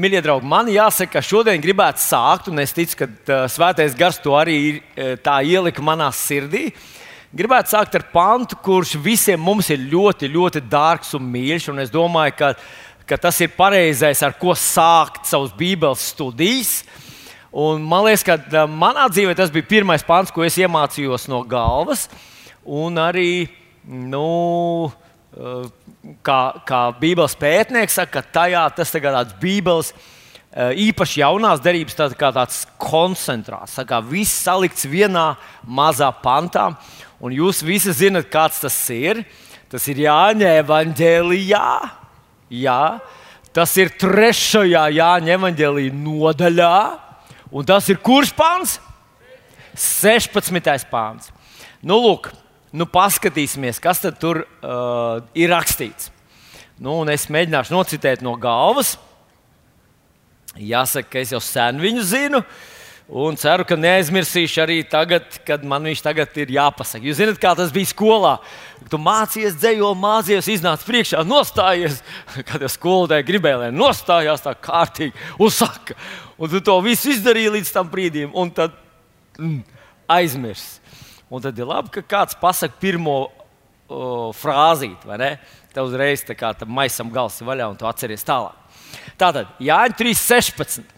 mīļie draugi, man jāsaka, ka šodien gribētu sākt, un es ticu, ka uh, Svētais Gars to arī uh, tā ielika manā sirdī. Gribētu sākt ar pantu, kurš visiem mums ir ļoti, ļoti dārgs un mīļš. Un es domāju, ka, ka tas ir pareizais, ar ko sākt savus Bībeles studijas. Un man liekas, ka uh, manā dzīvē tas bija pirmais pants, ko es iemācījos no galvas. Un arī, nu, uh, kā, kā Bībeles pētnieks saka, tajā tas ir tāds Bībeles eh, īpaši jaunās derības tā kā tāds koncentrāts. Tā kā viss salikts vienā mazā pantā, un jūs visi zinat, kāds tas ir. Tas ir Jāņa evanģēlijā. Jā, tas ir trešajā Jāņa evanģēlijā nodaļā. Un tas ir kurš pāns? 16. pāns. Nu, lūk, nu, paskatīsimies, kas tur uh, ir rakstīts. Nu, es mēģināšu nocitēt no galvas. Jāsaka, ka es jau sen viņu zinu. Un ceru, ka neaizmirsīšu arī tagad, kad man viņš tagad ir jāpasaka. Jūs zināt, kā tas bija skolā. Tu mācījies dzējo, mācījies, iznāc priekšā, nostājies. Kad jau skolotāji gribēja, lai nostājās tā kārtīgi un saka. Un tu to visu izdarīji līdz tam brīdim, un tad mm, aizmirsti. Un tad ir labi, ka kāds pasakā pirmo o, frāzīti, vai ne? Tev uzreiz tā kā tam maisam gals vaļā un tu atceries tālāk. Tātad Jāņa 3.16.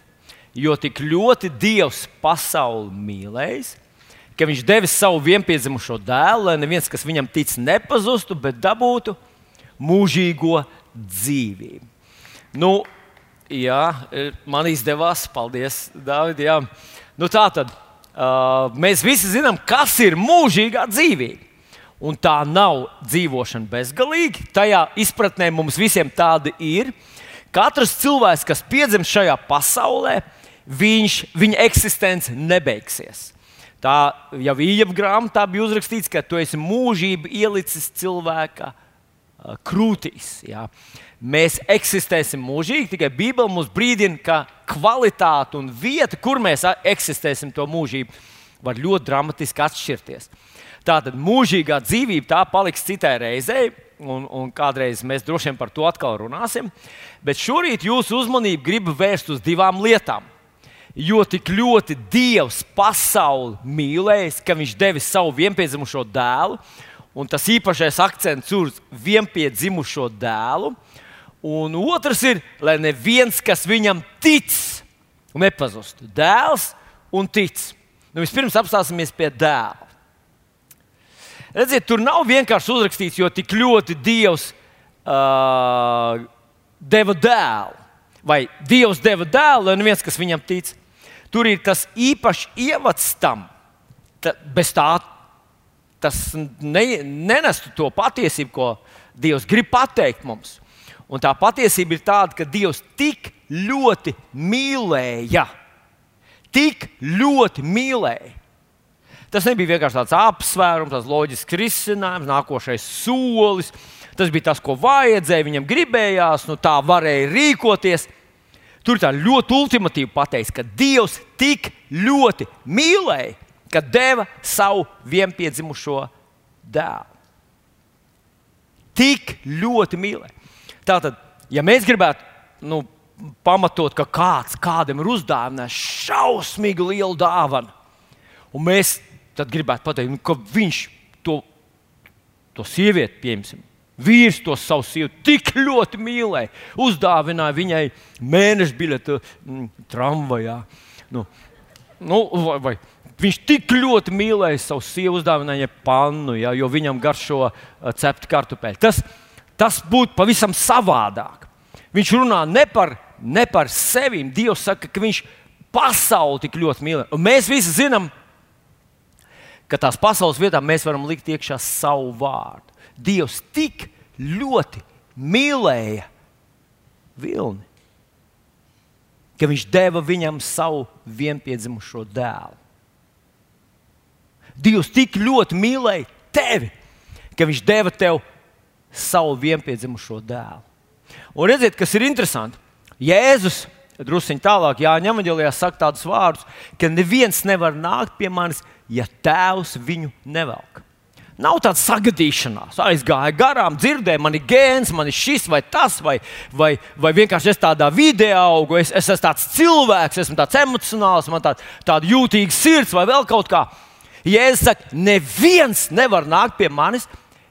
Jo tik ļoti Dievs pasauli mīlējis, ka Viņš devis savu vienpiedzimušo dēlu, lai neviens, kas viņam tic, nepazustu, bet dabūtu mūžīgo dzīvību. Nu, jā, man izdevās, paldies, Dārvid. Nu, tā tad Uh, mēs visi zinām, kas ir mūžīgā dzīvība. Un tā nav dzīvošana bezgalīgi. Tajā izpratnē mums visiem tāda ir. Katrs cilvēks, kas piedzimst šajā pasaulē, viņš, viņa eksistence nebeigsies. Tā jau Iepa grāmatā bija uzrakstīts, ka tu esi mūžību ielicis cilvēka uh, krūtīs. Jā. Mēs eksistēsim mūžīgi, tikai Bībele mums brīdina, ka kvalitāte un vieta, kur mēs eksistēsim to mūžību, var ļoti dramatiski atšķirties. Tātad mūžīgā dzīvība tā paliks citai reizei, un, un kādreiz mēs droši vien par to atkal runāsim. Bet šorīt jūsu uzmanību gribu vērst uz divām lietām. Jo tik ļoti Dievs pasauli mīlējis, ka Viņš devis savu vienpiedzimušo dēlu, un tas īpašais akcents uz vienpiedzimušo dēlu. Un otrs ir, lai neviens, kas viņam tic, nepazustu. Dēls un tic. Nu, vispirms apstāsimies pie dēla. Redziet, tur nav vienkārši uzrakstīts, jo tik ļoti Dievs uh, deva dēlu. Vai Dievs deva dēlu, lai neviens, kas viņam tic. Tur ir tas īpašs ievads tam. Ta, bez tā tas ne, nenestu to patiesību, ko Dievs grib pateikt mums. Un tā patiesība ir tāda, ka Dievs tik ļoti mīlēja, tik ļoti mīlēja. Tas nebija vienkārši tāds apsvērums, tāds loģisks risinājums, nākošais solis. Tas bija tas, ko vajadzēja, viņam gribējās, nu tā varēja rīkoties. Tur tā ļoti ultimatīvi pateiks, ka Dievs tik ļoti mīlēja, ka deva savu vienpiedzimušo dēlu. Tik ļoti mīlēja. Tātad, ja mēs gribētu nu, pamatot, ka kāds kādam ir uzdāvinājis šausmīgi lielu dāvanu, un mēs gribētu pateikt, nu, ka viņš to, to sievieti, piemēram, vīrs to savu sievu tik ļoti mīlēja, uzdāvināja viņai mēneša biļeti mm, tramvajā. Nu, nu, vai, vai, viņš tik ļoti mīlēja savu sievu, uzdāvināja pannu, ja, jo viņam garšo cepti kartupeļi. Tas, tas būtu pavisam savādāk. Viņš runā ne par, ne par sevi. Dievs saka, ka viņš pasauli tik ļoti mīl. Un mēs visi zinām, ka tās pasaules vietā mēs varam likt iekšā savu vārdu. Dievs tik ļoti mīlēja vilni, ka viņš deva viņam savu vienpiedzimušo dēlu. Dievs tik ļoti mīlēja tevi, ka viņš deva tev savu vienpiedzimušo dēlu. Un redziet, kas ir interesanti. Jēzus druskuļi tālāk, Jāņa Evanģelijā saka tādus vārdus, ka neviens nevar nākt pie manis, ja tēvs viņu nevelk. Nav tāda sagadīšanās, aizgāja garām, dzirdēja, man ir gēns, man ir šis vai tas, vai, vai, vai vienkārši es tādā vidē augu, es, es esmu tāds cilvēks, esmu tāds emocionāls, man tāda, tāda jūtīga sirds vai vēl kaut kā. Jēzus saka, neviens nevar nākt pie manis,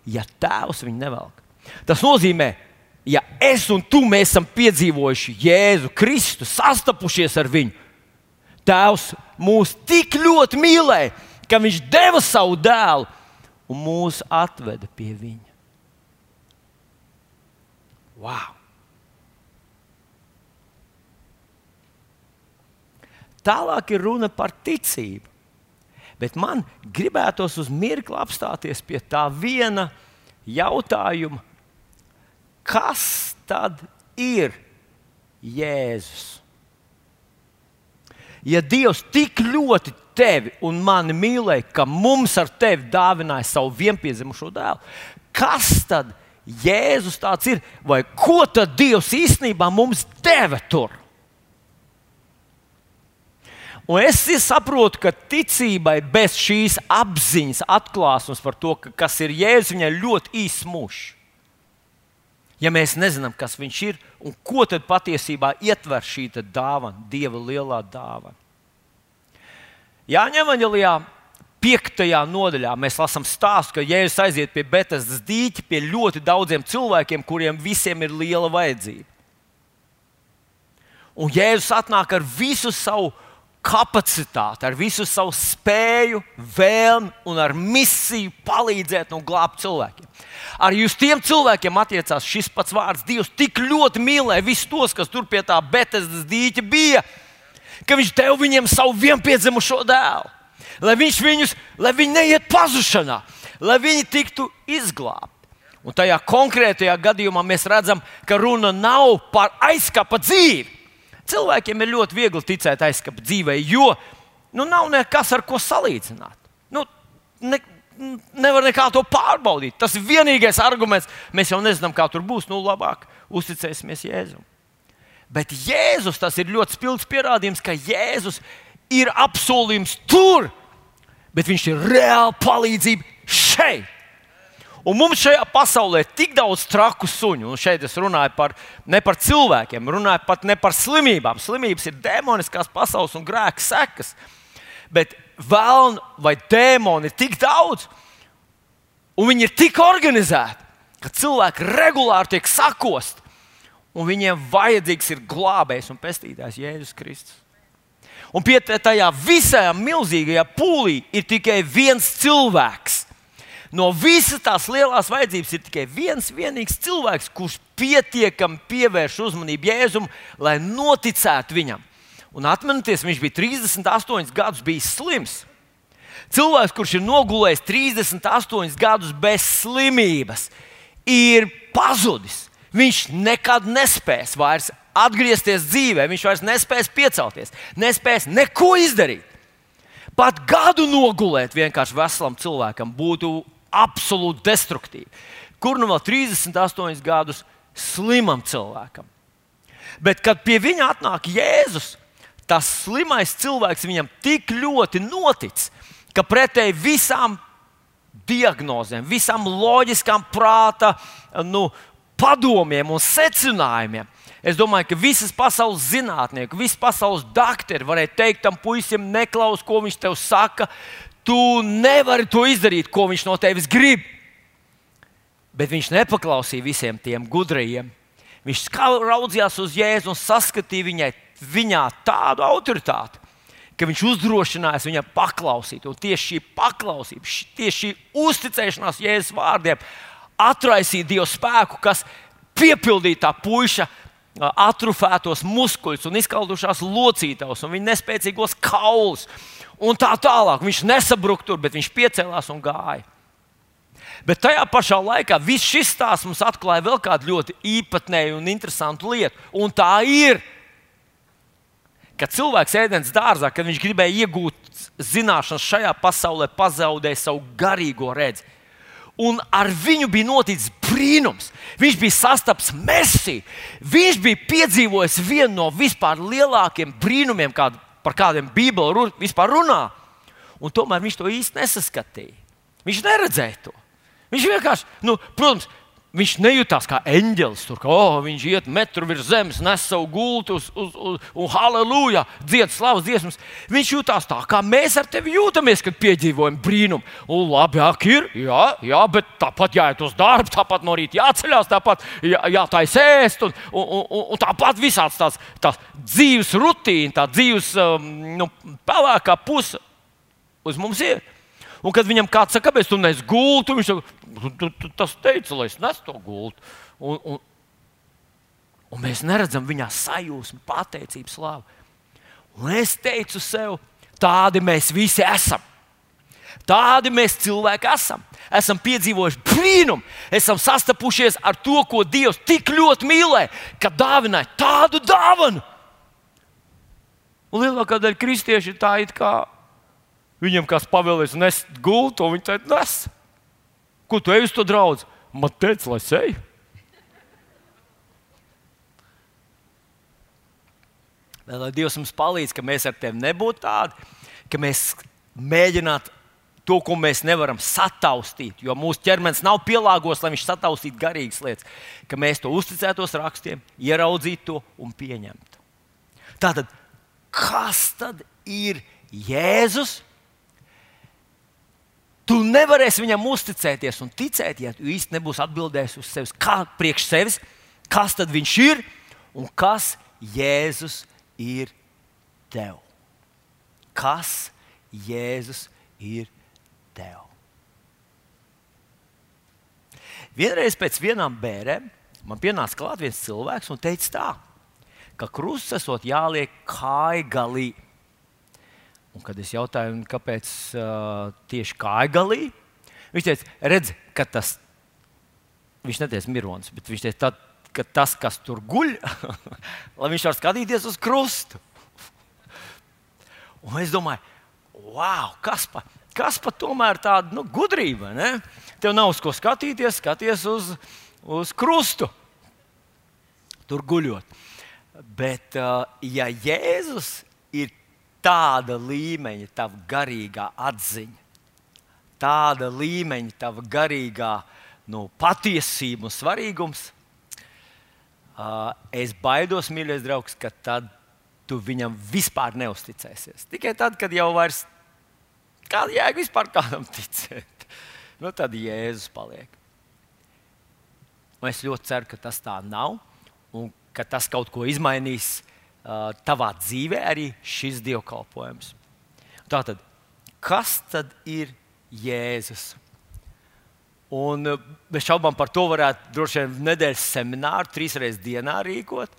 ja tēvs viņu nevelk. Tas nozīmē, ja es un tu esam piedzīvojuši Jēzu Kristu, sastapušies ar viņu, Tēvs mūs tik ļoti mīlēja, ka Viņš deva savu dēlu un mūs atveda pie viņa. Wow! Tālāk ir runa par ticību. Bet man gribētos uz mirkli apstāties pie tā viena jautājuma, kas tad ir Jēzus? Ja Dievs tik ļoti tevi un mani mīlēja, ka mums ar tevi dāvināja savu vienpiedzimušo dēlu. Kas tad Jēzus tāds ir? Vai ko tad Dievs īstenībā mums deva tur? Un es saprotu, ka ticībai bez šīs apziņas, atklāsmes par to, ka, kas ir Jēzus, viņai ļoti īsts mūžs. Ja mēs nezinām, kas viņš ir un ko tad patiesībā ietver šī dāvana, Dieva lielā dāvana. Jāņem Evanģelijā, 5. nodaļā, mēs lasām stāstu, ka Jēzus aiziet pie Betesdas dīķa, pie ļoti daudziem cilvēkiem, kuriem visiem ir liela vajadzība. Un Jēzus atnāk ar visu savu kapacitāti, ar visu savu spēju, vēlmi un ar misiju palīdzēt un glābt cilvēkiem. Arī uz tiem cilvēkiem attiecās šis pats vārds. Dievs tik ļoti mīlēja visus tos, kas tur pie tā Betesdas dīķa bija ka viņš deva viņiem savu vienpiedzimušo dēlu, lai viņš viņus, lai viņi neiet pazušanā, lai viņi tiktu izglābti. Un tajā konkrētajā gadījumā mēs redzam, ka runa nav par aizkapa dzīvi. Cilvēkiem ir ļoti viegli ticēt aizkapa dzīvei, jo nu, nav nekas ar ko salīdzināt. Nu, ne, nevar nekā to pārbaudīt. Tas ir vienīgais arguments. Mēs jau nezinām, kā tur būs. Nu, labāk uzticēsimies Jēzum. Bet Jēzus tas ir ļoti spilgts pierādījums, ka Jēzus ir apsolījums tur, bet viņš ir reāli palīdzība šeit. Un mums šajā pasaulē ir tik daudz traku suņu, un šeit es runāju par, ne par cilvēkiem, runāju pat ne par slimībām. Slimības ir demoniskās pasaules un grēka sekas. Bet vēlnu vai dēmoni ir tik daudz, un viņi ir tik organizēti, ka cilvēki regulāri tiek sakosti un viņiem vajadzīgs ir glābējs un pestītājs Jēzus Kristus. Un pie tajā visā milzīgajā pūlī ir tikai viens cilvēks. No visas tās lielās vajadzības ir tikai viens vienīgs cilvēks, kurš pietiekami pievērš uzmanību Jēzum, lai noticētu viņam. Un atcerieties, viņš bija 38 gadus bijis slims. Cilvēks, kurš ir nogulējis 38 gadus bez slimības, ir pazudis. Viņš nekad nespēs vairs atgriezties dzīvē, viņš vairs nespēs piecelties, nespēs neko izdarīt. Pat gadu nogulēt vienkārši veselam cilvēkam būtu absolūti destruktīvi. Kur nu vēl 38 gadus slimam cilvēkam? Bet, kad pie viņa atnāk Jēzus, tas slimais cilvēks viņam tik ļoti notic, ka pretēji visām diagnozēm, visām loģiskām prāta nu, padomiem un secinājumiem. Es domāju, ka visas pasaules zinātnieki, visas pasaules doktori varēja teikt tam puisim, neklaus, ko viņš tev saka. Tu nevari to izdarīt, ko viņš no tevis grib. Bet viņš nepaklausīja visiem tiem gudrajiem. Viņš raudzījās uz Jēzu un saskatīja viņai, viņā tādu autoritāti, ka viņš uzdrošinājās viņai paklausīt. Un tieši šī paklausība, tieši šī uzticēšanās Jēzus vārdiem atraisīt Dieva spēku, kas piepildīja tā puika atrofētos muskuļus un izkaldušās locītavas un viņa nespēcīgos kaulus. Un tā tālāk. Viņš nesabruka tur, bet viņš piecēlās un gāja. Bet tajā pašā laikā viss šis stāsts mums atklāja vēl kādu ļoti īpatnēju un interesantu lietu. Un tā ir, ka cilvēks ēdienas dārzā, kad viņš gribēja iegūt zināšanas šajā pasaulē, pazaudēja savu garīgo redzesmu un ar viņu bija noticis brīnums. Viņš bija sastaps Mēsiju. Viņš bija piedzīvojis vienu no vispār lielākajiem brīnumiem, kād, par kādiem Bībele vispār runā. Un tomēr viņš to īsti nesaskatīja. Viņš neredzēja to. Viņš vienkārši, nu, protams, Viņš nejūtās kā eņģelis. Tur kā oh, viņš iet metru virs zemes, nes savu gultu uz, uz, uz, un halleluja, dzied slavas dziesmas. Viņš jūtās tā, kā mēs ar tevi jūtamies, kad piedzīvojam brīnumu. Un labi, ak, ir, jā, jā, bet tāpat jāiet uz darbu, tāpat no rīta jāceļās, tāpat jā, jātaisa ēst. Un, un, un, un tāpat visāds tās, tās dzīves rutīna, tā dzīves um, nu, pelēkā puse uz mums ir. Un kad viņam kāds saka, kāpēc tu nes gultu, viņš saka, tu, tu, tas teica, lai es nesu to gultu. Un, un, un mēs neredzam viņā sajūsmu, pateicību, slavu. Un es teicu sev, tādi mēs visi esam. Tādi mēs cilvēki esam. Esam piedzīvojuši brīnumu, esam sastapušies ar to, ko Dievs tik ļoti mīlēja, ka dāvināja tādu dāvanu. Un lielākā daļa kristieši ir tā, it kā Viņam kāds pavēlēs nest gultu, un viņš teica, nes. Ko tu ej uz to draugu? Man teica, lai es eju. Lai Dievs mums palīdz, ka mēs ar tevi nebūtu tādi, ka mēs mēģinātu to, ko mēs nevaram sataustīt, jo mūsu ķermenis nav pielāgots, lai viņš sataustītu garīgas lietas, ka mēs to uzticētos rakstiem, ieraudzītu to un pieņemtu. Tātad, kas tad ir Jēzus? Tu nevarēsi viņam uzticēties un ticēt, ja tu īsti nebūsi atbildējis uz sevis, kā priekš sevis, kas tad viņš ir un kas Jēzus ir tev. Kas Jēzus ir tev? Vienreiz pēc vienām bērēm man pienāca klāt viens cilvēks un teica tā, ka krusts esot jāliek kāja galī Un, kad es jautāju, kāpēc uh, tieši kājgalī, viņš teica, redz, ka tas, viņš neteica mirons, bet viņš teica, tad, ka tas, kas tur guļ, lai viņš var skatīties uz krustu. Un es domāju, wow, kas pa, kas pa tomēr tāda nu, gudrība? Ne? Tev nav uz ko skatīties, skaties uz, uz krustu, tur guļot. Bet, uh, ja Jēzus tāda līmeņa tava garīgā atziņa, tāda līmeņa tava garīgā nu, patiesība un svarīgums. Uh, es baidos, mīļais draugs, ka tad tu viņam vispār neusticēsies. Tikai tad, kad jau vairs kāda jēga vispār kādam ticēt, nu, tad Jēzus paliek. Un es ļoti ceru, ka tas tā nav un ka tas kaut ko izmainīs uh, tavā dzīvē arī šis dievkalpojums. Tātad, kas tad ir Jēzus? Un bez šaubām par to varētu droši vien nedēļas semināru trīs reizes dienā rīkot.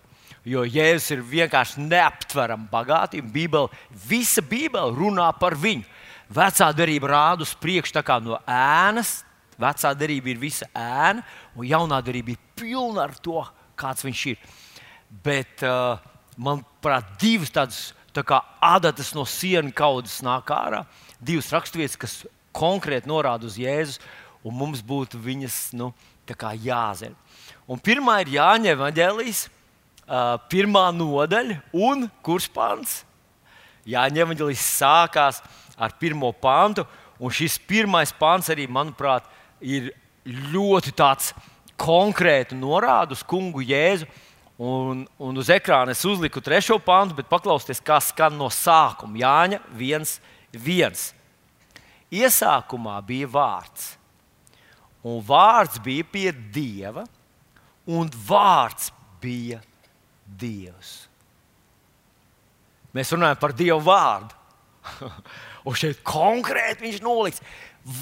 Jo Jēzus ir vienkārši neaptverama bagātība. Bībele, visa Bībele runā par viņu. Vecā derība rāda uz priekšu no ēnas. Vecā derība ir visa ēna, un jaunā derība ir pilna ar to, kāds viņš ir. Bet uh, manuprāt, divas tādas tā kā adatas no sienas kaudzes nāk ārā. Divas raksturvietas, kas konkrēti norāda uz Jēzus, un mums būtu viņas nu, jāzina. Un pirmā ir Jāņa Evangelijas, pirmā nodaļa, un kurš pants? Jāņa Evangelijas sākās ar pirmo pantu, un šis pirmais pants arī, manuprāt, ir ļoti tāds konkrēti norāda uz kungu Jēzu Un, un uz ekrāna es uzliku trešo pantu, bet paklausieties, kā skan no sākuma. Jāņa 1.1. Iesākumā bija vārds, un vārds bija pie dieva, un vārds bija dievs. Mēs runājam par dievu vārdu. un šeit konkrēti viņš noliks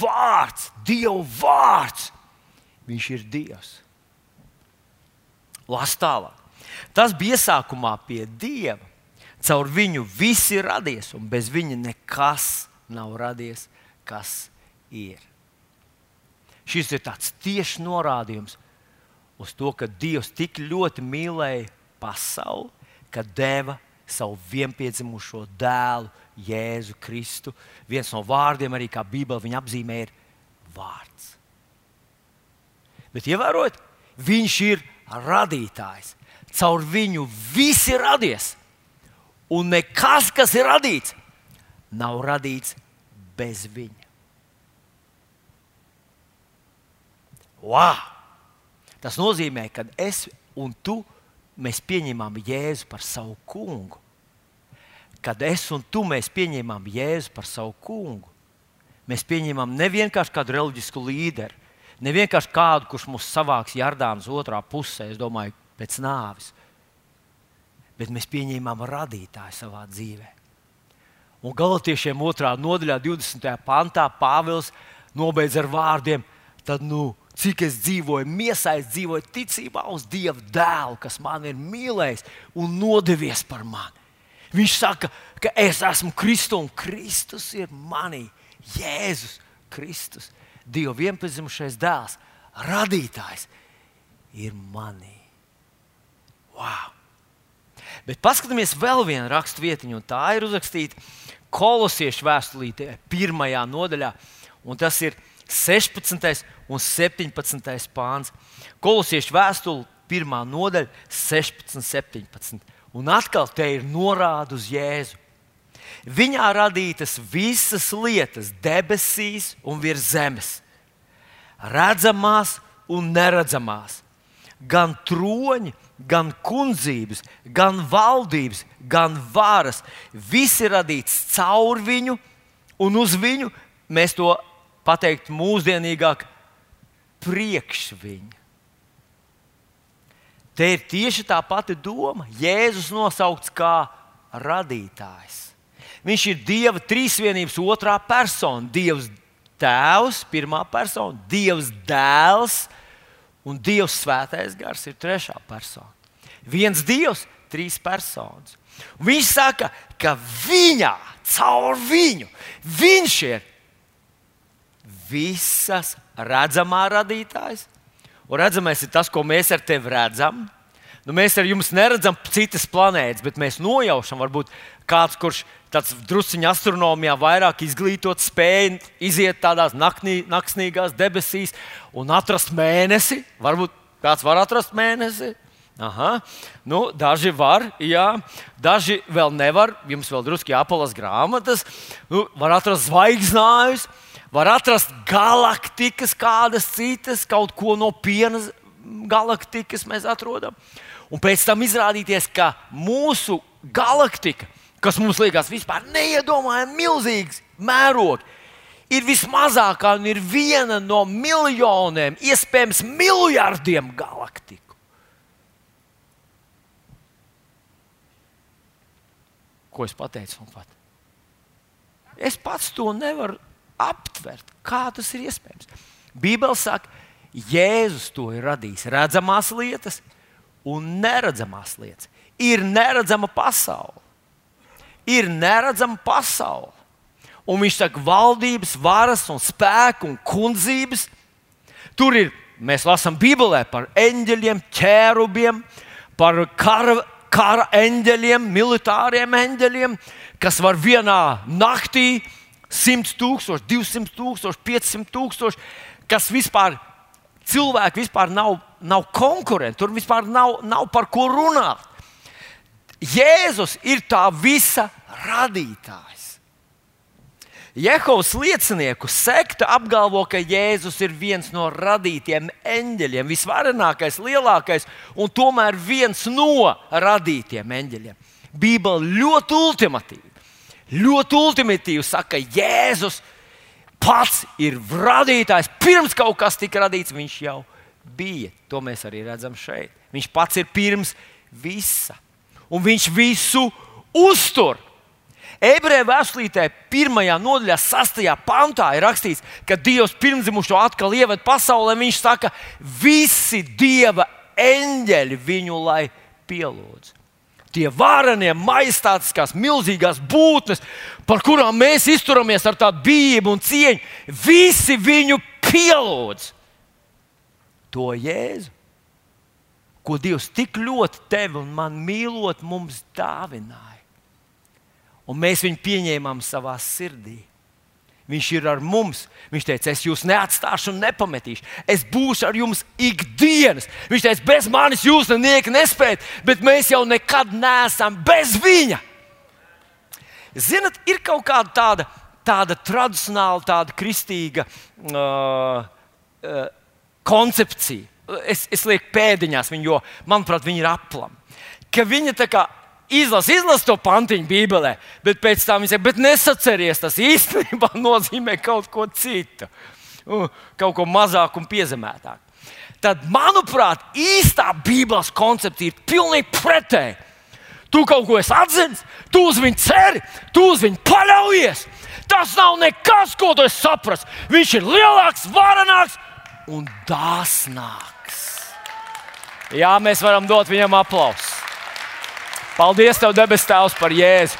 vārds, dievu vārds. Viņš ir dievs. Lās tālāk. Tas bija iesākumā pie Dieva. Caur viņu viss ir radies, un bez viņa nekas nav radies, kas ir. Šis ir tāds tieši norādījums uz to, ka Dievs tik ļoti mīlēja pasauli, ka deva savu vienpiedzimušo dēlu, Jēzu Kristu. Viens no vārdiem, arī kā Bībelē viņa apzīmē, ir vārds. Bet ievērojot, viņš ir radītājs caur viņu viss ir radies. Un nekas, kas ir radīts, nav radīts bez viņa. Wow! Tas nozīmē, ka es un tu mēs pieņemam Jēzu par savu kungu. Kad es un tu mēs pieņemam Jēzu par savu kungu, mēs pieņemam ne vienkārši kādu reliģisku līderi, ne vienkārši kādu, kurš mūs savāks Jardānas otrā pusē, es domāju, pēc nāves, bet mēs pieņemam radītāju savā dzīvē. Un galotiešiem otrā nodaļā, 20. pantā, Pāvils nobeidz ar vārdiem: Tad, nu, cik es dzīvoju, miesā es dzīvoju ticībā uz Dieva dēlu, kas man ir mīlējis un nodevies par mani. Viņš saka, ka es esmu Kristus un Kristus ir manī. Jēzus Kristus, Dieva vienpazimušais dēls, radītājs, ir manī. Wow! Bet paskatāmies vēl vienu rakstu vietiņu, un tā ir uzrakstīta kolosiešu vēstulītē, pirmajā nodaļā, un tas ir 16. un 17. pāns. Kolosiešu vēstule, pirmā nodaļa, 16, 17. Un atkal te ir norāda uz Jēzu. Viņā radītas visas lietas, debesīs un virs zemes, redzamās un neredzamās, gan troņi, gan kundzības, gan valdības, gan varas. Viss ir radīts caur viņu un uz viņu. Mēs to pateikt mūsdienīgāk, priekš viņa. Te ir tieši tā pati doma. Jēzus nosaukts kā radītājs. Viņš ir Dieva trīsvienības otrā persona. Dievs Tēvs, pirmā persona, Dievs Dēls un Dievs Svētais Gars ir trešā persona. Viens Dievs, trīs personas. Un viņš saka, ka viņā, caur viņu, viņš ir visas redzamā radītājs. Un redzamais ir tas, ko mēs ar tevi redzam. Nu, mēs ar jums neredzam citas planētas, bet mēs nojaušam, varbūt kāds, kurš tāds drusciņā astronomijā vairāk izglītots, spēja iziet tādās naknī, naktsnīgās debesīs un atrast mēnesi. Varbūt kāds var atrast mēnesi. Aha. Nu, daži var, jā, daži vēl nevar. Jums vēl drusku jāpalas grāmatas, nu, var atrast zvaigznājus, var atrast galaktikas, kādas citas, kaut ko no piena galaktikas mēs atrodam. Un pēc tam izrādīties, ka mūsu galaktika, kas mums liekas vispār neiedomājami milzīgs mērogs, ir vismazākā un ir viena no miljoniem, iespējams, miljardiem galaktiku. Ko es pateicu? Pat? Es pats to nevaru aptvert. Kā tas ir iespējams? Bībeli saka, Jēzus to ir radījis redzamās lietas, un neredzamās lietas. Ir neredzama pasaule. Ir neredzama pasaule. Un viņš saka, valdības, varas un spēku un kundzības. Tur ir, mēs lasām Bībelē par eņģeļiem, ķērubiem, par kara, kara eņģeļiem, militāriem eņģeļiem, kas var vienā naktī 100 tūkstoši, 200 tūkstoši, 500 tūkstoši, kas vispār cilvēki vispār nav, nav konkurenti, tur vispār nav, nav par ko runāt. Jēzus ir tā visa radītājs. Jehovas liecinieku sekta apgalvo, ka Jēzus ir viens no radītiem eņģeļiem, visvarenākais, lielākais un tomēr viens no radītiem eņģeļiem. Bībele ļoti ultimatīvi, ļoti ultimatīvi saka, ka Jēzus pats ir radītājs. Pirms kaut kas tika radīts, viņš jau bija. To mēs arī redzam šeit. Viņš pats ir pirms visa. Un viņš visu uztur. Ebreju vēstulītē, pirmajā nodaļā, sastajā pantā ir rakstīts, ka Dievs pirmzimušo atkal ieved pasaulē. Viņš saka, visi Dieva eņģeļi viņu lai pielūdz tie varenie, majestātiskās, milzīgās būtnes, par kurām mēs izturamies ar tādu bību un cieņu, visi viņu pielūdz. To Jēzu, ko Dievs tik ļoti tevi un man mīlot, mums dāvināja. Un mēs viņu pieņēmām savā sirdī. Viņš ir ar mums. Viņš teica, es jūs neatstāšu un nepametīšu. Es būšu ar jums ikdienas. Viņš teica, bez manis jūs nenieki nespējat, bet mēs jau nekad neesam bez viņa. Ziniet, ir kaut kāda tāda, tāda tradicionāla, tāda kristīga uh, uh, koncepcija. Es, es lieku pēdiņās viņu, jo, manuprāt, viņi ir aplam. Ka viņa tā kā izlasa, izlasa to pantiņu Bībelē, bet pēc tam viņa saka, bet nesaceries, tas īstenībā nozīmē kaut ko citu. Kaut ko mazāku un piezemētāku. Tad, manuprāt, īstā Bībeles koncepcija ir pilnīgi pretēji. Tu kaut ko esi atzinis, tu uz viņu ceri, tu uz viņu paļaujies. Tas nav nekas, ko tu saprati. Viņš ir lielāks, varenāks un dāsnāks. Jā, mēs varam dot viņam aplausu. Paldies, Tev, debes Tēvs, par Jēzu.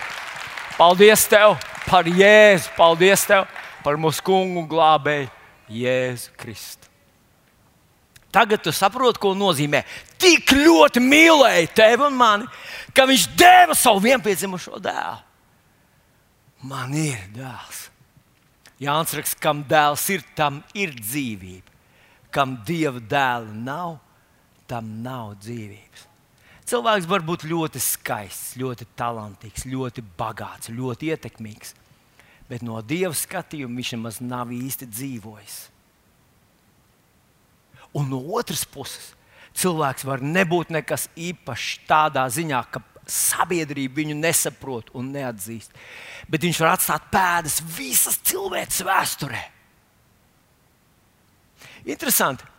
Paldies Tev par Jēzu. Paldies Tev par mūsu kungu glābēju Jēzu Kristu. Tagad tu saproti, ko nozīmē. Tik ļoti mīlēja tevi un mani, ka viņš deva savu vienpiedzimušo dēlu. Man ir dēls. Jānis raksta, kam dēls ir, tam ir dzīvība. Kam dieva dēla nav, tam nav dzīvības. Cilvēks var būt ļoti skaists, ļoti talantīgs, ļoti bagāts, ļoti ietekmīgs. Bet no dieva skatījuma viņš nemaz nav īsti dzīvojis. Un no otras puses, cilvēks var nebūt nekas īpašs tādā ziņā, ka sabiedrība viņu nesaprot un neatzīst. Bet viņš var atstāt pēdas visas cilvēces vēsturē. Interesanti.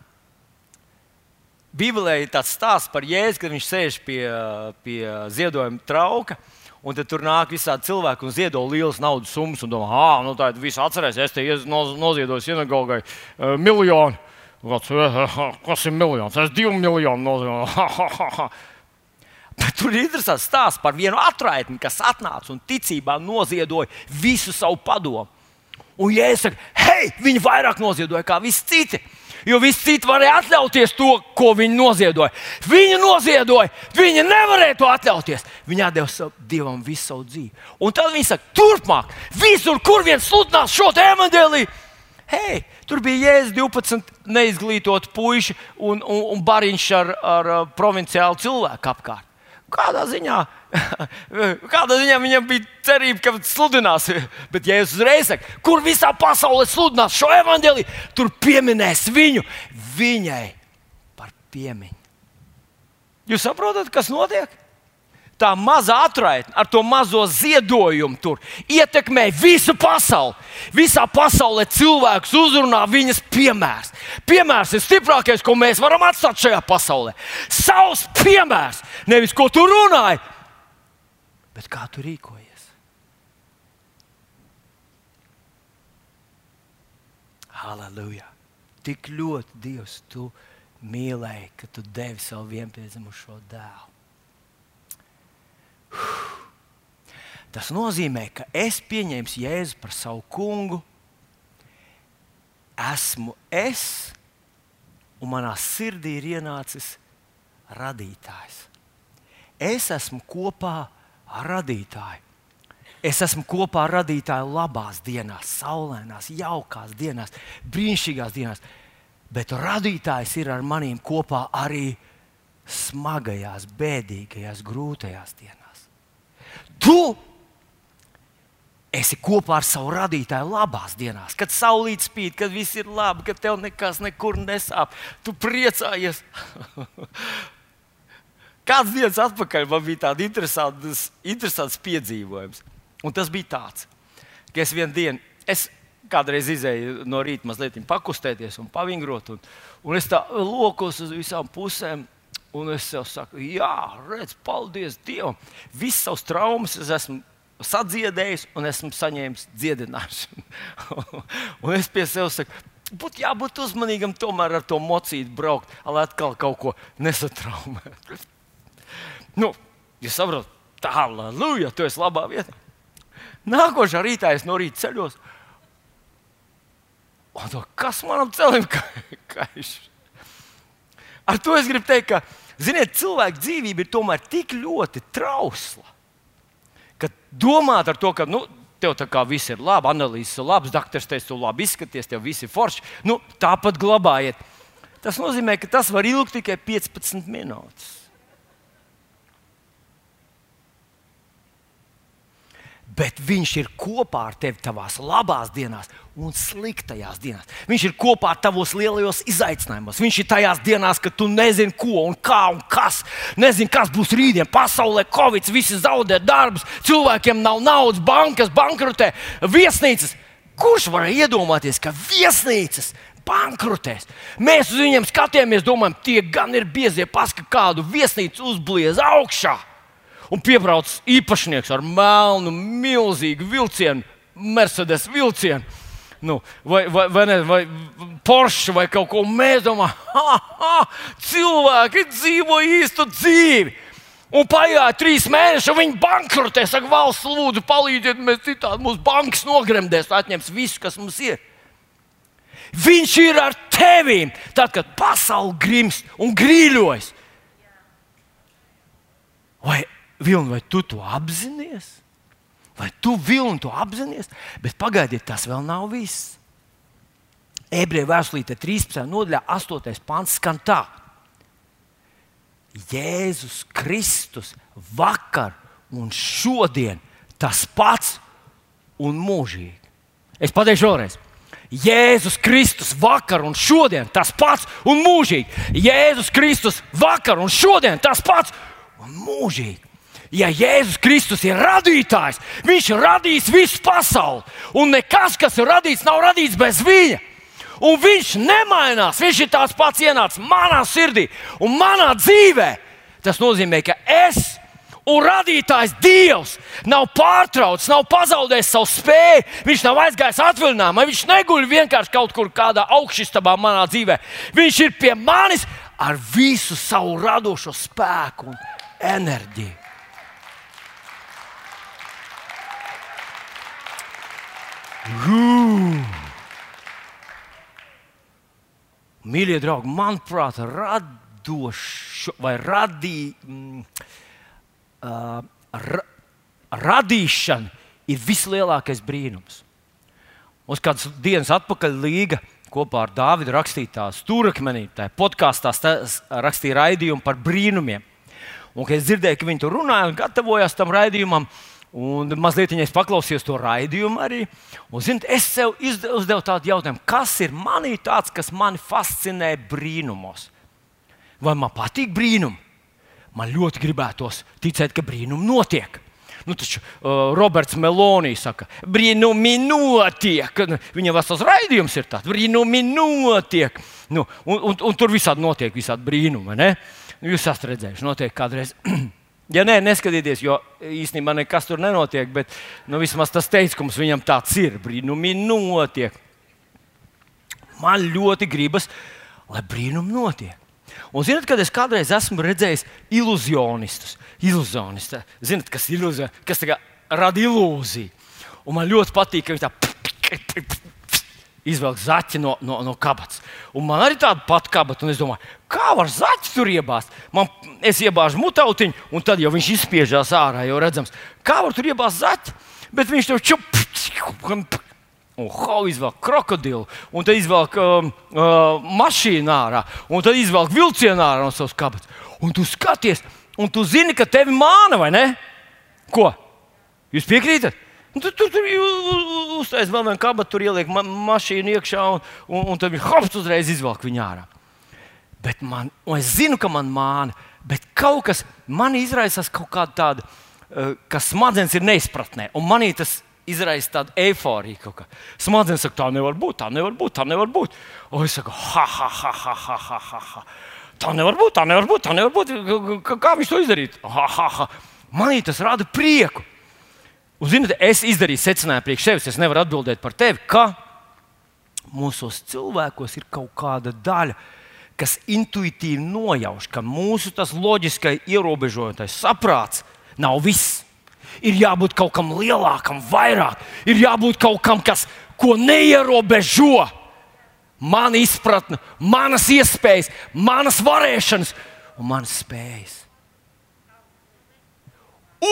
Bībelē ir tāds stāsts par Jēzu, kad viņš sēž pie, pie ziedojuma trauka. Un tad tur nāk visādi cilvēki un ziedo lielas naudas summas. Un domā, ah, nu tā ir viss atcerēsies, es te noziedoju sinagogai uh, miljonu. Kāds, kas ir miljons? Es divu miljonu noziedoju. Bet tur ir interesants stāsts par vienu atraitni, kas atnāca un ticībā noziedoja visu savu padomu. Un, ja es saku, hei, viņi vairāk noziedoja nekā visi citi, jo visi citi varēja atļauties to, ko viņi noziedoja. Viņi noziedoja, viņi nevarēja to atļauties. Viņi deva Dievam visu savu dzīvi. Un tad viņi saka, turpmāk, visur, kur viens sludinās šo evanģēliju, hei, tur bija Jēzus 12 neizglītot puiši un, un, un bariņš ar, ar provinciālu cilvēku apkārt. Kādā ziņā, kādā ziņā viņam bija cerība, ka sludinās, bet ja es uzreiz saku, kur visā pasaulē sludinās šo evaņģēliju, tur pieminēs viņu, viņai par piemiņu. Jūs saprotat, kas notiek? Tā maza atraitne ar to mazo ziedojumu tur ietekmē visu pasauli. Visā pasaulē cilvēks uzrunā viņas piemērs. Piemērs ir stiprākais, ko mēs varam atstāt šajā pasaulē. Savs piemērs, nevis ko tu runāji, bet kā tu rīkojies. Halleluja! Tik ļoti Dievs tu mīlēji, ka tu devi savu vienpiedzimušo dēlu. Tas nozīmē, ka es pieņēmu Jēzu par savu kungu, esmu es, un manā sirdī ir ienācis radītājs. Es esmu kopā ar radītāju. Es esmu kopā ar radītāju labās dienās, saulainās, jaukās dienās, brīnišķīgās dienās. Bet radītājs ir ar maniem kopā arī smagajās, bēdīgajās, grūtajās dienās. Tu esi kopā ar savu radītāju labās dienās, kad saulīt spīd, kad viss ir labi, kad tev nekas nekur nesāp. Tu priecājies. Kāds dienas atpakaļ man bija tāds interesants, interesants piedzīvojums. Un tas bija tāds, ka es vienu dienu, es kādreiz izēju no rīta mazliet pakustēties un pavingrot, un, un es tā lokos uz visām pusēm Un es sev saku, jā, redz, paldies Dievam. Visas savas traumas es esmu sadziedējis un esmu saņēmis dziedināšanu. un es pie sevis saku, būtu jābūt uzmanīgam tomēr ar to mocītu braukt, lai atkal kaut ko nesatraumētu. nu, jūs saprotat, tā, halleluja, tu esi labā vietā. Nākošā rītā es no rīta ceļos. Un to, kas manam celim kaiš? Ar to es gribu teikt, ka ziniet, cilvēka dzīvība ir tomēr tik ļoti trausla, ka domāt ar to, ka nu, tev tā kā viss ir labi, analīzes ir labas, doktors teica, tu labi izskaties, tev viss ir forši. Nu, tāpat glabājiet. Tas nozīmē, ka tas var ilgt tikai 15 minūtes. Bet Viņš ir kopā ar tevi tavās labās dienās un sliktajās dienās. Viņš ir kopā ar tavos lielajos izaicinājumos. Viņš ir tajās dienās, kad tu nezini, ko un kā un kas. Nezini, kas būs rītdien. Pasaulē Covid, visi zaudē darbus, cilvēkiem nav naudas, bankas bankrotē, viesnīcas. Kurš var iedomāties, ka viesnīcas bankrotēs? Mēs uz viņiem skatījāmies, domājam, tie gan ir biezie paski, kādu viesnīcu uzbliez augšā un piebrauc īpašnieks ar melnu, milzīgu vilcienu, Mercedes vilcienu. Nu, vai, vai, vai, ne, vai Porsche vai kaut ko ha, cilvēki dzīvo īstu dzīvi. Un pagāja trīs mēneši, un viņi bankrotē. Saka, valsts, lūdzu, palīdziet, mēs citādi mūsu bankas nogremdēs, atņems visu, kas mums ir. Viņš ir ar tevi, tad, kad pasaule grimst un grīļojas. Vai Vilni, vai tu to apzinājies? Vai tu vilni to apzinājies? Bet pagaidiet, tas vēl nav viss. Ebreju vēstulīte 13. nodaļā, 8. pāns skan tā. Jēzus Kristus vakar un šodien tas pats un mūžīgi. Es pateikšu vēlreiz. Jēzus Kristus vakar un šodien tas pats un mūžīgi. Jēzus Kristus vakar un šodien tas pats un mūžīgi. Ja Jēzus Kristus ir radītājs, viņš ir radījis visu pasauli. Un nekas, kas ir radīts, nav radīts bez viņa. Un viņš nemainās. Viņš ir tāds pats ienācis manā sirdī un manā dzīvē. Tas nozīmē, ka es un radītājs Dievs nav pārtraucis, nav pazaudējis savu spēju. Viņš nav aizgājis atvaļinājumā, viņš neguļ vienkārši kaut kur kādā augšstabā manā dzīvē. Viņš ir pie manis ar visu savu radošo spēku un enerģiju. Mīļie draugi, manuprāt, radošs vai radī, mm, uh, ra, radīšana ir vislielākais brīnums. Mums kādas dienas atpakaļ Līga kopā ar Dāvidu rakstītā stūrakmenī, tā podkāstā rakstīja raidījumu par brīnumiem. Un, kad es dzirdēju, ka viņi tur runāja un gatavojās tam raidījumam, uh, Un mazliet es paklausījos to raidījumu arī. Un, zin, es sev uzdevu tādu jautājumu, kas ir manī tāds, kas mani fascinē brīnumos? Vai man patīk brīnumi? Man ļoti gribētos ticēt, ka brīnumi notiek. Nu, taču uh, Roberts Melonijs saka, brīnumi notiek. Viņa vesels raidījums ir tāds, brīnumi notiek. Nu, un, un, un tur visādi notiek, visādi brīnumi. Ne? Jūs esat redzējuši, notiek kādreiz. Ja nē, neskatieties, jo īstenībā nekas tur nenotiek, bet nu, vismaz tas teikums viņam tāds ir. Brīnumi notiek. Man ļoti gribas, lai brīnumi notiek. Un, zinot, kad es kādreiz esmu redzējis iluzionistus, iluzionistus, zinot, kas, iluzio, kas rada ilūziju. Un man ļoti patīk, ka viņi tā izvelk zaķi no, no, no kabatas. Un man arī tāda pati kabata, un es domāju, kā var zaķi tur iebāzt? Man, es iebāžu mutautiņu, un tad jau viņš izspiežās ārā, jau redzams, kā var tur iebāzt zaķi. Bet viņš tur čup, un how izvelk krokodilu, un tad izvelk um, uh, mašīnu ārā, un tad izvelk vilcienu ārā no savas kabatas. Un tu skaties, un tu zini, ka tevi māna vai ne? Ko? Jūs piekrītat? Un tu tur, tur uztaisīja vēl vienu kabatu, tur ieliek ma mašīnu iekšā, un, un, un tad viņš hops uzreiz izvelk viņu ārā. Bet man, es zinu, ka man māna, bet kaut kas man izraisās kaut kāda tāda, uh, ka smadzenes ir neizpratnē. Un manī tas izraisa tādu eifóriju. Smadzenes saka, tā nevar būt, tā nevar būt, tā nevar būt. Un es saku, ha, ha, ha, ha, ha, ha, ha, ha. Tā nevar būt, tā nevar būt, tā nevar būt. Kā viņš to izdarīja? Ha, ha, ha. Manī tas rada prieku. Un, ziniet, es izdarīju secinājumu priekš sevis. Es nevaru atbildēt par tevi, ka mūsos cilvēkos ir kaut kāda daļa, kas intuitīvi nojauš, ka mūsu tas loģiskais, ierobežojošais saprāts nav viss. Ir jābūt kaut kam lielākam, vairāk. Ir jābūt kaut kam, kas ko neierobežo. Mana izpratne, manas iespējas, manas varēšanas un manas spējas.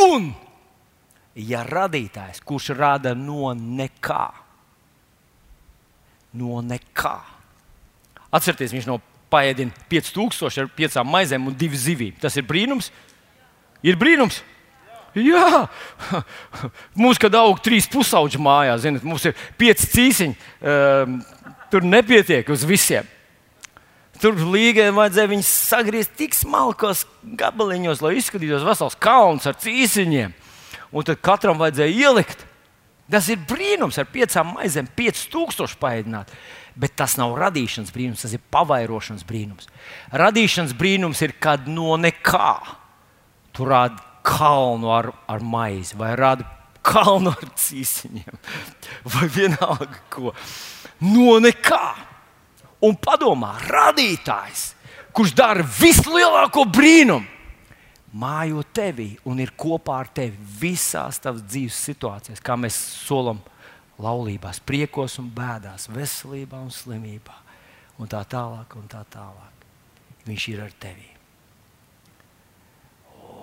Un ja radītājs, kurš rada no nekā, no nekā. Atcerieties, viņš no paēdina 5000 ar 5 maizēm un 2 zivīm. Tas ir brīnums. Ir brīnums. Jā, mums, kad aug trīs pusauģi mājā, zinot, mums ir pieci cīsiņi, um, tur nepietiek uz visiem. Tur līgai vajadzēja viņus sagriezt tik smalkos gabaliņos, lai izskatītos vesels kalns ar cīsiņiem. Un tad katram vajadzēja ielikt. Tas ir brīnums ar piecām maizēm, 5000 paēdināt. Bet tas nav radīšanas brīnums, tas ir pavairošanas brīnums. Radīšanas brīnums ir, kad no nekā tu rādi kalnu ar, ar maizi, vai rādi kalnu ar cīsiņiem, vai vienalga ko. No nekā un padomā, radītājs, kurš dara vislielāko brīnumu, mājo tevī un ir kopā ar tevi visās tavas dzīves situācijās, kā mēs solam laulībās, priekos un bēdās, veselībā un slimībā, un tā tālāk. Un tā tālāk. Viņš ir ar tevi.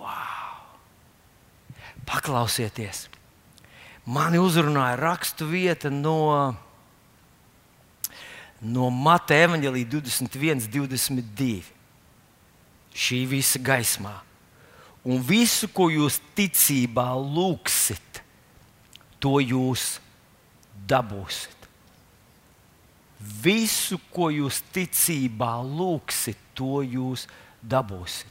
Wow! Paklausieties! Mani uzrunāja rakstu vieta no no Mata evanģēlī 21, 22. Šī visa gaismā. Un visu, ko jūs ticībā lūgsit, to jūs dabūsiet. Visu, ko jūs ticībā lūgsit, to jūs dabūsiet.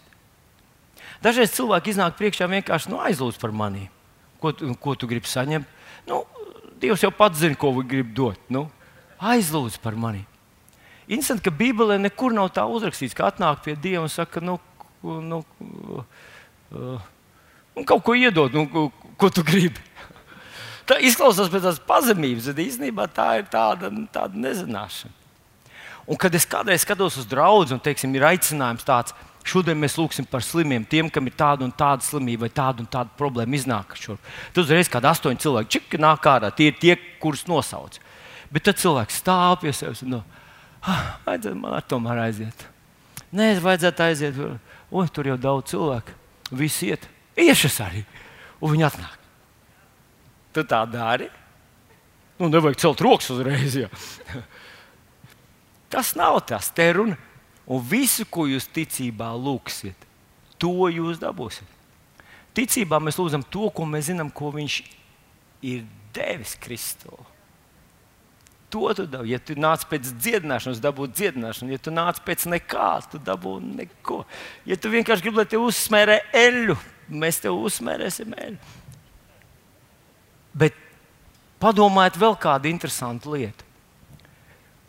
Dažreiz cilvēki iznāk priekšā vienkārši nu, aizlūdz par mani. Ko, ko tu gribi saņemt? Nu, Dievs jau pats zina, ko viņš grib dot. Nu, aizlūdz par mani. Interesanti, ka Bībelē nekur nav tā uzrakstīts, ka atnāk pie Dieva un saka, nu, nu, uh, nu kaut ko iedod, nu, ko, ko tu gribi. Tā izklausās pēc tādas pazemības, bet īstenībā tā ir tāda, tāda nezināšana. Un kad es kādreiz skatos uz draugu, un teiksim, ir aicinājums tāds, šodien mēs lūgsim par slimiem, tiem, kam ir tāda un tāda slimība vai tāda un tāda problēma iznāk šur. Tad uzreiz kādi astoņi cilvēki čiki nāk ārā, tie ir tie, kurus nosauc. Bet tad cilvēks stāv pie sevis un no, ah, vajadzētu man ar tomēr aiziet. Nē, vajadzētu aiziet. Oi, tur jau daudz cilvēku. Visi iet. Iešas arī. Un viņi atnāk. Tu tā dari? Nu, nevajag celt rokas uzreiz. Jā. Tas nav tas. Te runa. Un visu, ko jūs ticībā lūgsiet, to jūs dabūsiet. Ticībā mēs lūdzam to, ko mēs zinām, ko Viņš ir devis Kristus. To tu dabūji. Ja tu nāc pēc dziedināšanas, dabūt dziedināšanu. Ja tu nāc pēc nekā, tu dabūji neko. Ja tu vienkārši gribi, lai te uzsmērē eļļu, mēs tev uzsmērēsim eļļu. Bet padomājiet vēl kādu interesantu lietu.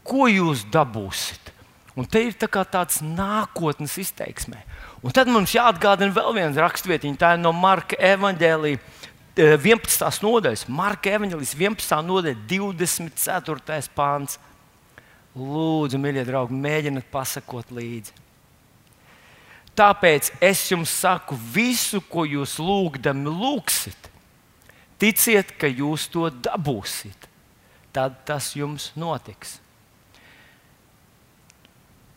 Ko jūs dabūsiet? Un te ir tā tāds nākotnes izteiksmē. Un tad mums jāatgādina vēl viena rakstvietiņa, tā ir no Marka Evanģēlīja 11. Eh, nodaļas, Marka Evanģelijas 11. nodaļa, 24. pāns. Lūdzu, mīļie draugi, mēģiniet pasakot līdzi. Tāpēc es jums saku, visu, ko jūs lūgdami lūgsit, ticiet, ka jūs to dabūsiet. Tad tas jums notiks.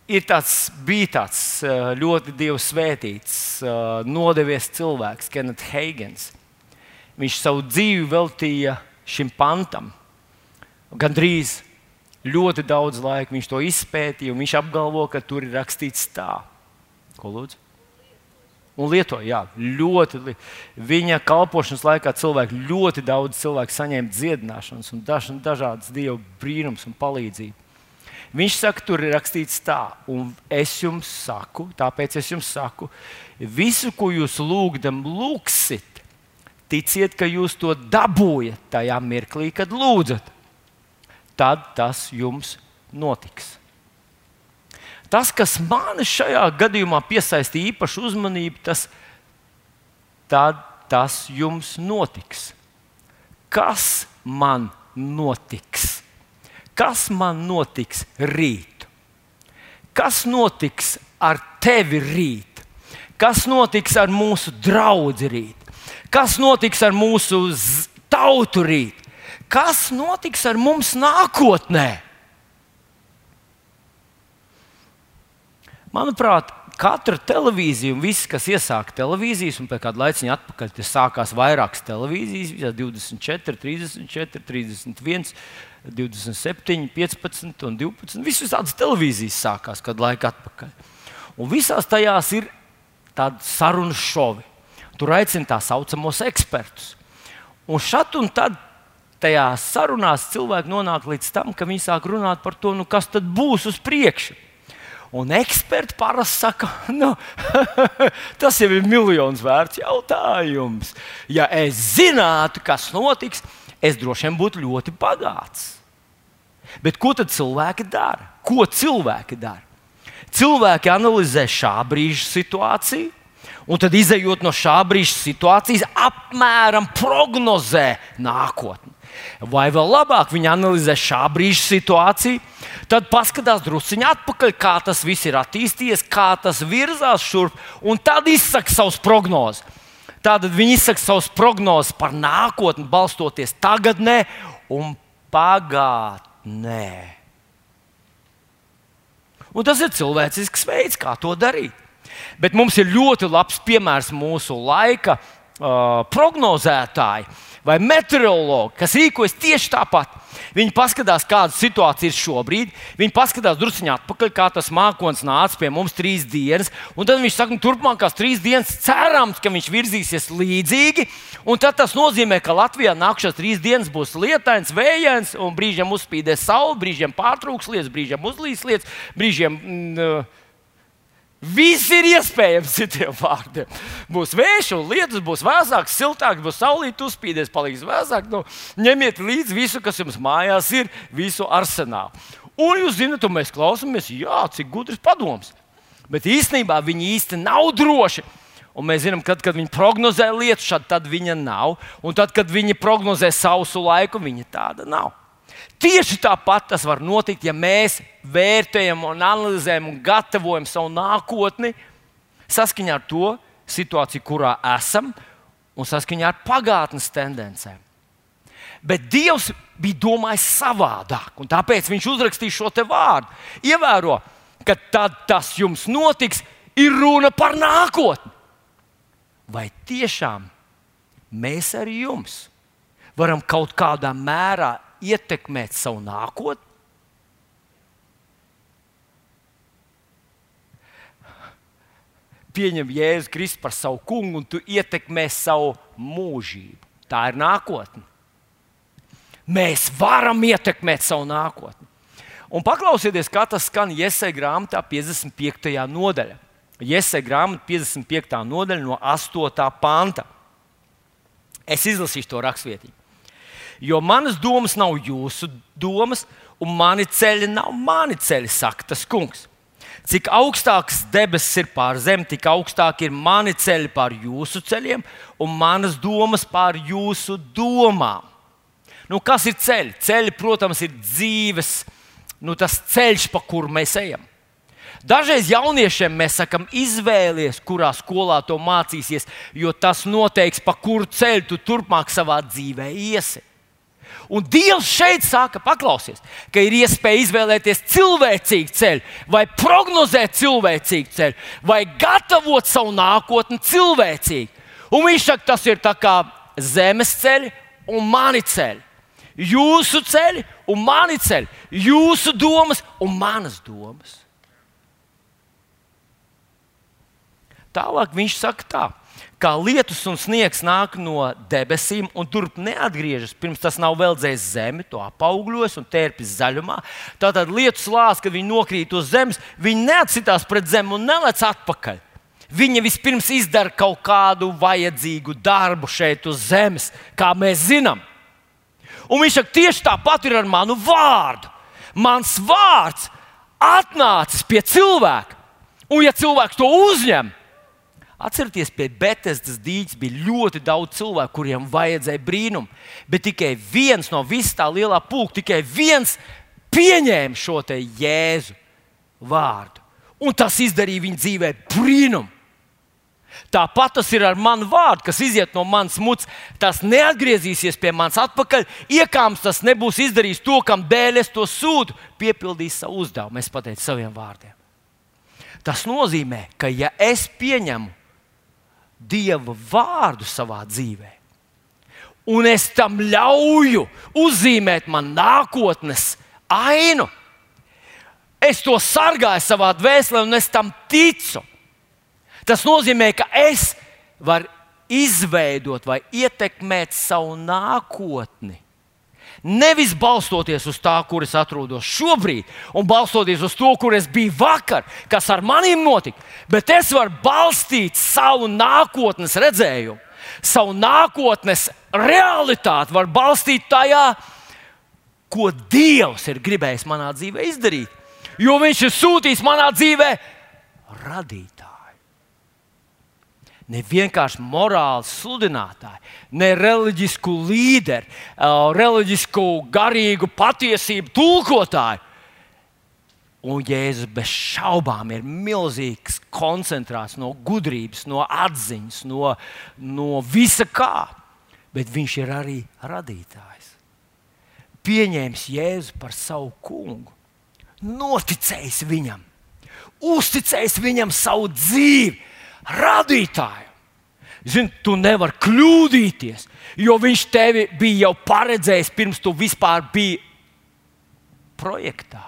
Ir tāds, bija tāds eh, ļoti dievsvētīts, eh, nodevies cilvēks, Kenets Heigens viņš savu dzīvi veltīja šim pantam. Gan drīz ļoti daudz laika viņš to izpētīja, un viņš apgalvo, ka tur ir rakstīts tā. Ko lūdzu? Un lietoja, jā, ļoti. Viņa kalpošanas laikā cilvēki ļoti daudz cilvēku saņēma dziedināšanas un daž, dažādas dievu brīnums un palīdzību. Viņš saka, tur ir rakstīts tā, un es jums saku, tāpēc es jums saku, visu, ko jūs lūgdam, lūgsit, Ticiet, ka jūs to dabūjat tajā mirklī, kad lūdzat. Tad tas jums notiks. Tas, kas man šajā gadījumā piesaistīja īpašu uzmanību, tas, tad tas jums notiks. Kas man notiks? Kas man notiks rīt? Kas notiks ar tevi rīt? Kas notiks ar mūsu draugu rīt? Kas notiks ar mūsu tautu rīt? Kas notiks ar mums nākotnē? Manuprāt, katra televīzija un viss, kas iesāka televīzijas, un pēc kāda laika atpakaļ sākās vairākas televīzijas, 24, 34, 31, 27, 15 un 12. Visas tādas televīzijas sākās kādu laiku atpakaļ. Un visās tajās ir tādi sarunu šovi Tur aicina tā saucamos ekspertus. Un šeit un tad tajā sarunās cilvēki nonāk līdz tam, ka viņi sāk runāt par to, nu, kas tad būs uz priekšu. Un eksperti parasti saka, nu, tas jau ir miljonus vērts jautājums. Ja es zinātu, kas notiks, es droši vien būtu ļoti bagāts. Bet ko tad cilvēki dara? Ko cilvēki dara? Cilvēki analizē šā brīža situāciju, un tad, izējot no šā brīža situācijas, apmēram prognozē nākotni. Vai vēl labāk, viņi analizē šā brīža situāciju, tad paskatās druskuļi atpakaļ, kā tas viss ir attīstījies, kā tas virzās šurp, un tad izsaka savus prognozes. Tātad viņi izsaka savus prognozes par nākotni, balstoties tagadnē un pagātnē. Un tas ir cilvēcisks veids, kā to darīt. Bet mums ir ļoti labs piemērs mūsu laika uh, prognozētāji vai meteorologi, kas rīkojas tieši tāpat. Viņi paskatās, kāda situācija ir šobrīd. Viņi paskatās druskuļi atpakaļ, kā tas mākslinieks nāca pie mums trīs dienas. Tad viņš saka, ka turpmākās trīs dienas cerams, ka viņš virzīsies līdzīgi. Tas nozīmē, ka Latvijā nākamās trīs dienas būs lietains, vējains, un brīžiem uzspīdēs saule, brīžiem pārtrūks lietas, brīžiem uzlīs lietas, brīžiem. Mm, Viss ir iespējams, citiem vārdiem. Būs vējš, un lietus būs vēsāks, siltāks, būs saulīte, uzspīdēs, paliks vēsāk. Nu, ņemiet līdzi visu, kas jums mājās ir, visu arsenālu. Un jūs zināt, un mēs klausāmies, jā, cik gudrs padoms. Bet īstenībā viņi īsti nav droši. Un mēs zinām, ka, kad viņi prognozē lietas, tad viņa nav. Un tad, kad viņi prognozē sausu laiku, viņa tāda nav. Tieši tāpat tas var notikt, ja mēs vērtējam, un analizējam un gatavojam savu nākotni saskaņā ar to situāciju, kurā esam, un saskaņā ar pagātnes tendencēm. Bet Dievs bija domājis savādāk, un tāpēc viņš uzrakstīja šo te vārdu. Ievēro, ka tad tas jums notiks, ir runa par nākotni. Vai tiešām mēs ar jums varam kaut kādā mērā ietekmēt savu nākotni? Pieņem Jēzu Kristu par savu kungu, un tu ietekmē savu mūžību. Tā ir nākotne. Mēs varam ietekmēt savu nākotni. Un paklausieties, kā tas skan Iesai grāmatā 55. nodaļā. Iesai grāmatā 55. nodaļa no 8. panta. Es izlasīšu to raksturvietību. Jo manas domas nav jūsu domas, un mani ceļi nav mani ceļi, saka tas kungs. Cik augstākas debesis ir pār zemi, tik augstāk ir mani ceļi pār jūsu ceļiem, un manas domas pār jūsu domām. Nu, kas ir ceļi? Ceļi, protams, ir dzīves, nu, tas ceļš, pa kuru mēs ejam. Dažreiz jauniešiem mēs sakām, izvēlies, kurā skolā to mācīsies, jo tas noteiks, pa kuru ceļu tu turpmāk savā dzīvē iesi. Un Dievs šeit saka, paklausies, ka ir iespēja izvēlēties cilvēcīgu ceļu, vai prognozēt cilvēcīgu ceļu, vai gatavot savu nākotni cilvēcīgi. Un viņš saka, tas ir kā zemes ceļi un mani ceļi. Jūsu ceļi un mani ceļi, jūsu domas un manas domas. Tālāk viņš saka, tā kā lietus un sniegs nāk no debesīm un turp neatgriežas, pirms tas nav vēl dzējis zemi, to apaugļos un tērpjas zaļumā. Tātad lietus lāsts, kad viņi nokrīt uz zemes, viņi neatsitās pret zemi un nelec atpakaļ. Viņa vispirms izdara kaut kādu vajadzīgu darbu šeit uz zemes, kā mēs zinām. Un viņš saka, tieši tāpat ir ar manu vārdu. Mans vārds atnācis pie cilvēka, un ja cilvēks to uzņem, Atcerieties, pie Betesdas dīķa bija ļoti daudz cilvēku, kuriem vajadzēja brīnumu. Bet tikai viens no visā tā lielā pūka, tikai viens pieņēma šo jēzu vārdu. Un tas izdarīja viņa dzīvē brīnumu. Tāpat tas ir ar manu vārdu, kas iziet no manas mutes. Tas neatgriezīsies pie manis atpakaļ. Iekāms tas nebūs izdarījis to, kam dēļ es to sūtu, piepildījis savu uzdevumu. Es pateicu saviem vārdiem. Tas nozīmē, ka ja es pieņemu Dieva vārdu savā dzīvē. Un es tam ļauju uzzīmēt man nākotnes ainu. Es to sargāju savā dvēselē, un es tam ticu. Tas nozīmē, ka es varu izveidot vai ietekmēt savu nākotni. Nevis balstoties uz tā, kur es atrodos šobrīd, un balstoties uz to, kur es biju vakar, kas ar maniem notika, bet es varu balstīt savu nākotnes redzējumu, savu nākotnes realitāti, varu balstīt tajā, ko Dievs ir gribējis manā dzīvē izdarīt. Jo Viņš ir sūtījis manā dzīvē radītāju ne vienkārši morāli sludinātāji, ne reliģisku līderi, reliģisku garīgu patiesību tulkotāji. Un Jēzus bez šaubām ir milzīgs koncentrāts no gudrības, no atziņas, no, no visa kā. Bet viņš ir arī radītājs. Pieņēmis Jēzu par savu kungu, noticējis viņam, uzticējis viņam savu dzīvi radītāju. Zini, tu nevari kļūdīties, jo viņš tevi bija jau paredzējis pirms tu vispār biji projektā.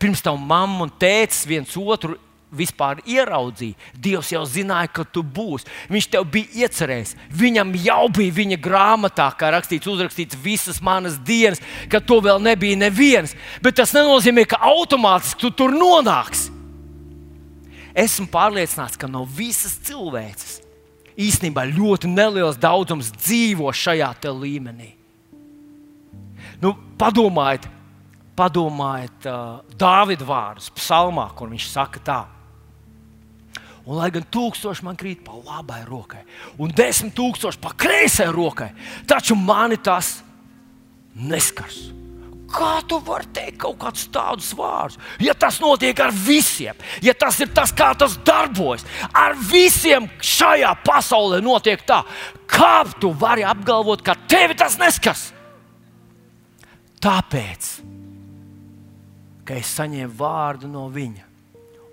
Pirms tam mamma un tēvs viens otru vispār ieraudzīja. Dievs jau zināja, ka tu būsi. Viņš tev bija iecerējis. Viņam jau bija viņa grāmatā, kā rakstīts, uzrakstīts visas manas dienas, kad to vēl nebija nevienas. Bet tas nenozīmē, ka automātiski tu tur nonāksi esmu pārliecināts, ka no visas cilvēces īstenībā ļoti neliels daudzums dzīvo šajā līmenī. Nu, padomājiet, padomājiet uh, Dāvida vārdus, psalmā, kur viņš saka tā. Un, lai gan tūkstoši man krīt pa labai rokai, un desmit tūkstoši pa kreisai rokai, taču mani tas neskars. Kā tu vari teikt kaut kādus tādus vārdus? Ja tas notiek ar visiem, ja tas ir tas, kā tas darbojas, ar visiem šajā pasaulē notiek tā, kā tu vari apgalvot, ka tevi tas neskars? Tāpēc, ka es saņēmu vārdu no viņa,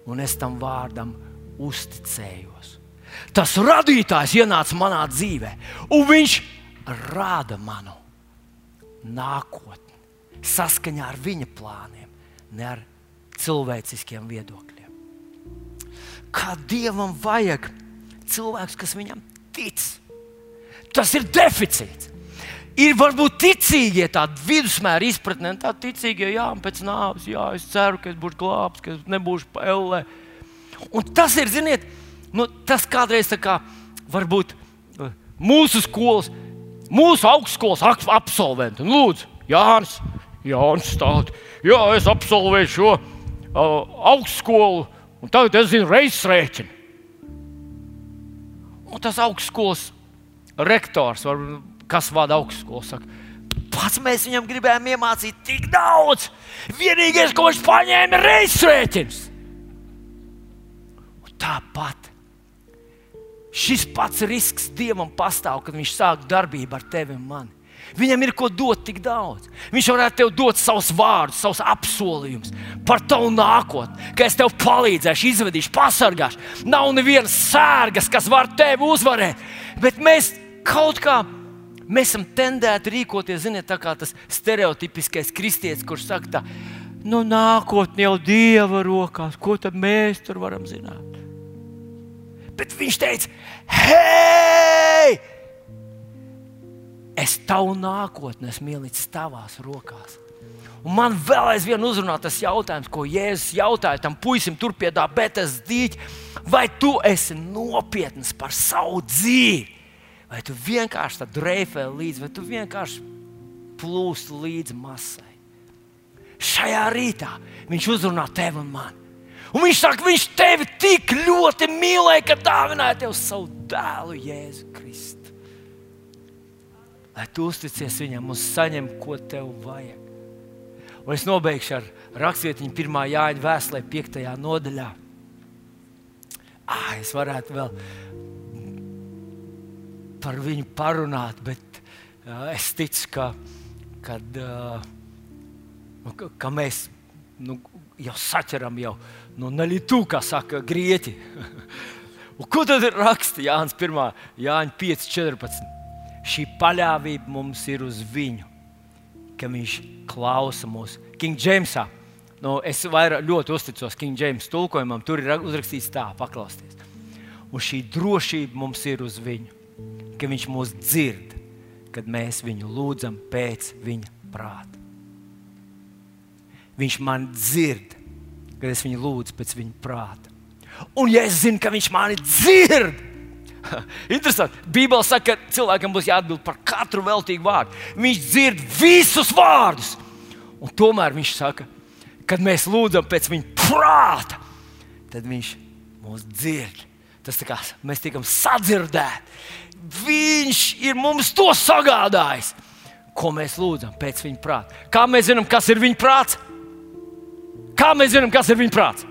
un es tam vārdam uzticējos. Tas radītājs ienāca manā dzīvē, un viņš rāda manu nākotni saskaņā ar viņa plāniem, ne ar cilvēciskiem viedokļiem. Kā dievam vajag cilvēks, kas viņam tic? Tas ir deficīts. Ir varbūt ticīgie tādi vidusmēra izpratne, tā ticīgie, jā, pēc nāves, jā, es ceru, ka es būšu glābts, ka es nebūšu pēlē. Un tas ir, ziniet, nu, tas kādreiz tā kā varbūt uh, mūsu skolas, mūsu augstskolas absolventi. Lūdzu, Jānis, Jānis stāsta, jā, es absolvēju šo uh, augstskolu, un tagad es zinu reizes rēķinu. Un tas augstskolas rektors, var, kas vada augstskolu, saka, pats mēs viņam gribējām iemācīt tik daudz. Vienīgais, ko viņš paņēma, ir reizes rēķins. Un tāpat šis pats risks Dievam pastāv, kad viņš sāk darbību ar tevi un mani. Viņam ir ko dot tik daudz. Viņš varētu tev dot savus vārdus, savus apsolījumus par tavu nākotni, ka es tev palīdzēšu, izvedīšu, pasargāšu. Nav nevienas sērgas, kas var tevi uzvarēt. Bet mēs kaut kā mēs esam tendēti rīkoties, ziniet, tā kā tas stereotipiskais kristietis, kurš saka, tā, nu, nākotnē jau dieva rokās, ko tad mēs tur varam zināt? Bet viņš teica, hei! Es tavu nākotni esmu ielicis tavās rokās. Un man vēl aizvien uzrunā tas jautājums, ko Jēzus jautāja tam puisim, tur pie tā betas dīķa. Vai tu esi nopietns par savu dzīvi? Vai tu vienkārši dreifē līdzi, vai tu vienkārši plūsti līdzi masai? Šajā rītā viņš uzrunā tevi un mani. Un viņš saka, viņš tevi tik ļoti mīlēja, ka dāvināja tev savu dēlu, Jēzu Kristu lai tu uzticies viņam un saņem, ko tev vajag. Un es nobeigšu ar rakstvietiņu 1. Jāņa vēstulē, 5. nodaļā. Ah, es varētu vēl par viņu parunāt, bet uh, es ticu, ka, kad, uh, ka, ka mēs nu, jau saķeram jau nu, neļitu, kā saka grieķi. Ko tad ir raksts Jānis 1. Jāņa 5, 14? Šī paļāvība mums ir uz viņu, ka viņš klausa mūsu. King Jamesā, nu, es vairāk ļoti uzticos King James tulkojumam, tur ir uzrakstīts tā, paklausieties. Un šī drošība mums ir uz viņu. ka Viņš mūs dzird, kad mēs viņu lūdzam pēc viņa prāta. Viņš man dzird, kad es viņu lūdzu pēc viņa prāta. Un, ja es zinu, ka viņš mani dzird, interesanti. Bībelē saka, ka cilvēkam būs jāatbild par katru veltīgu vārdu. Viņš dzird visus vārdus. Un tomēr viņš saka, kad mēs lūdzam pēc viņa prāta, tad viņš mūs dzird. Tas kā mēs tiekam sadzirdēti. Viņš ir mums to sagādājis, ko mēs lūdzam pēc viņa prāta. Kā mēs zinām, kas ir viņa prāts? Kā mēs zinām, kas ir viņa prāts?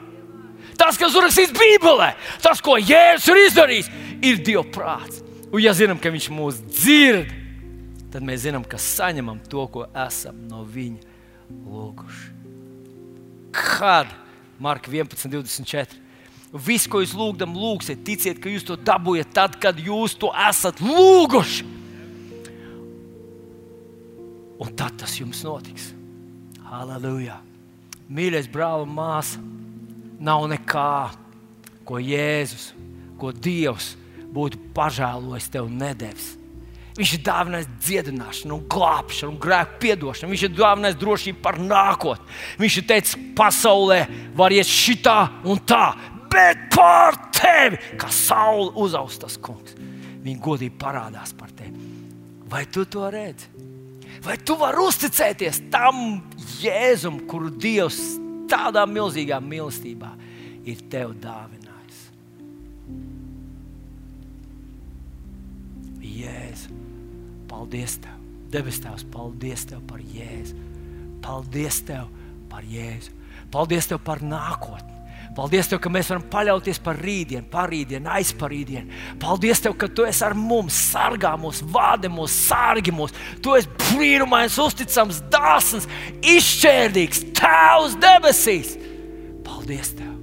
Tas, kas ir rakstīts Bībelē, tas, ko Jēzus ir izdarījis, ir Dieva prāts. Un, ja zinām, ka Viņš mūs dzird, tad mēs zinām, ka saņemam to, ko esam no Viņa lūguši. Kad Marka 11, 24. Viss, ko jūs lūgdam, lūgsiet, ticiet, ka jūs to dabūjat tad, kad jūs to esat lūguši. Un tad tas jums notiks. Halleluja! Mīļais brāl māsa, nav nekā, ko Jēzus, ko Dievs būtu pažēlojis tev nedevis. Viņš ir dāvinājis dziedināšanu, glābšanu, grēku piedošanu. Viņš ir dāvinājis drošību par nākotni. Viņš ir teicis, pasaulē var iet šitā un tā, bet pār tevi, kā saule uzaustas kungs. Viņa godīgi parādās par tevi. Vai tu to redzi? Vai tu vari uzticēties tam Jēzum, kuru Dievs tādā milzīgā mīlestībā ir tev dāvinājis? Jēzu, paldies Tev! Debes Tēvs, paldies Tev par Jēzu! Paldies Tev par Jēzu! Paldies Tev par nākotni! Paldies, Tev, ka mēs varam paļauties par rītdienu, parītdienu, aizparītdienu. Paldies, Tev, ka Tu esi ar mums, sargā mūs, vādi mūs, sārgi mūs. Tu esi brīnumains, uzticams, dāsns, izšķērdīgs, Tēvs debesīs. Paldies Tev!